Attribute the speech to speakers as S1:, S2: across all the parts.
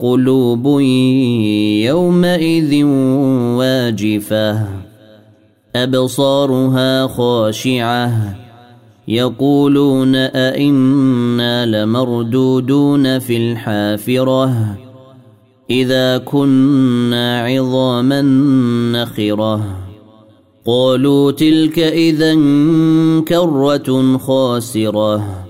S1: قلوب يومئذ واجفة أبصارها خاشعة يقولون أئنا لمردودون في الحافرة إذا كنا عظاما نخرة. قالوا تلك اذا كرة خاسرة.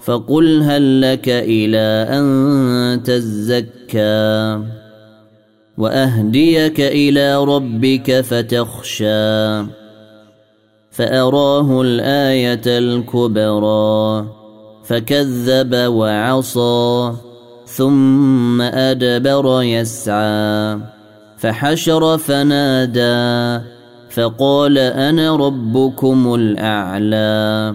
S1: فقل هل لك إلى أن تزكى وأهديك إلى ربك فتخشى فأراه الآية الكبرى فكذب وعصى ثم أدبر يسعى فحشر فنادى فقال أنا ربكم الأعلى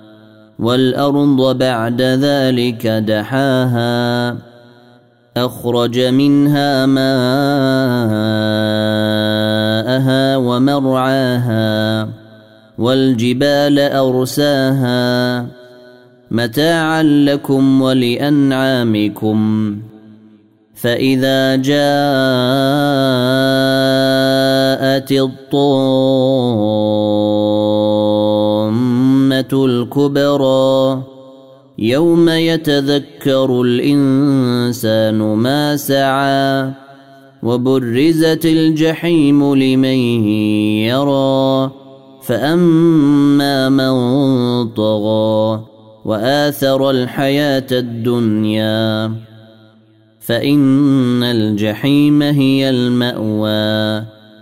S1: والأرض بعد ذلك دحاها أخرج منها ماءها ومرعاها والجبال أرساها. متاعا لكم ولأنعامكم. فإذا جاءت الطامه الكبرى. يوم يتذكر الإنسان ما سعى وبرزت الجحيم لمن يرى. فأما من طغى وآثر الحياة الدنيا فإن الجحيم هي المأوى.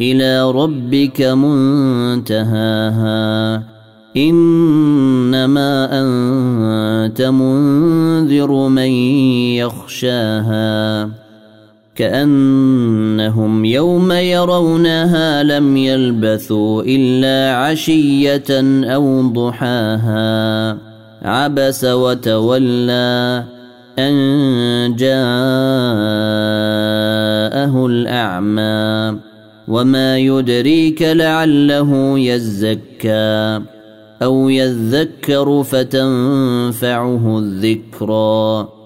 S1: إلى ربك منتهاها. إنما أنت منذر من يخشاها. كأنهم يوم يرونها لم يلبثوا إلا عشية أو ضحاها. عبس وتولى أن جاءه الأعمى. وما يدريك لعله يزكى أو يذكر فتنفعه الذكرى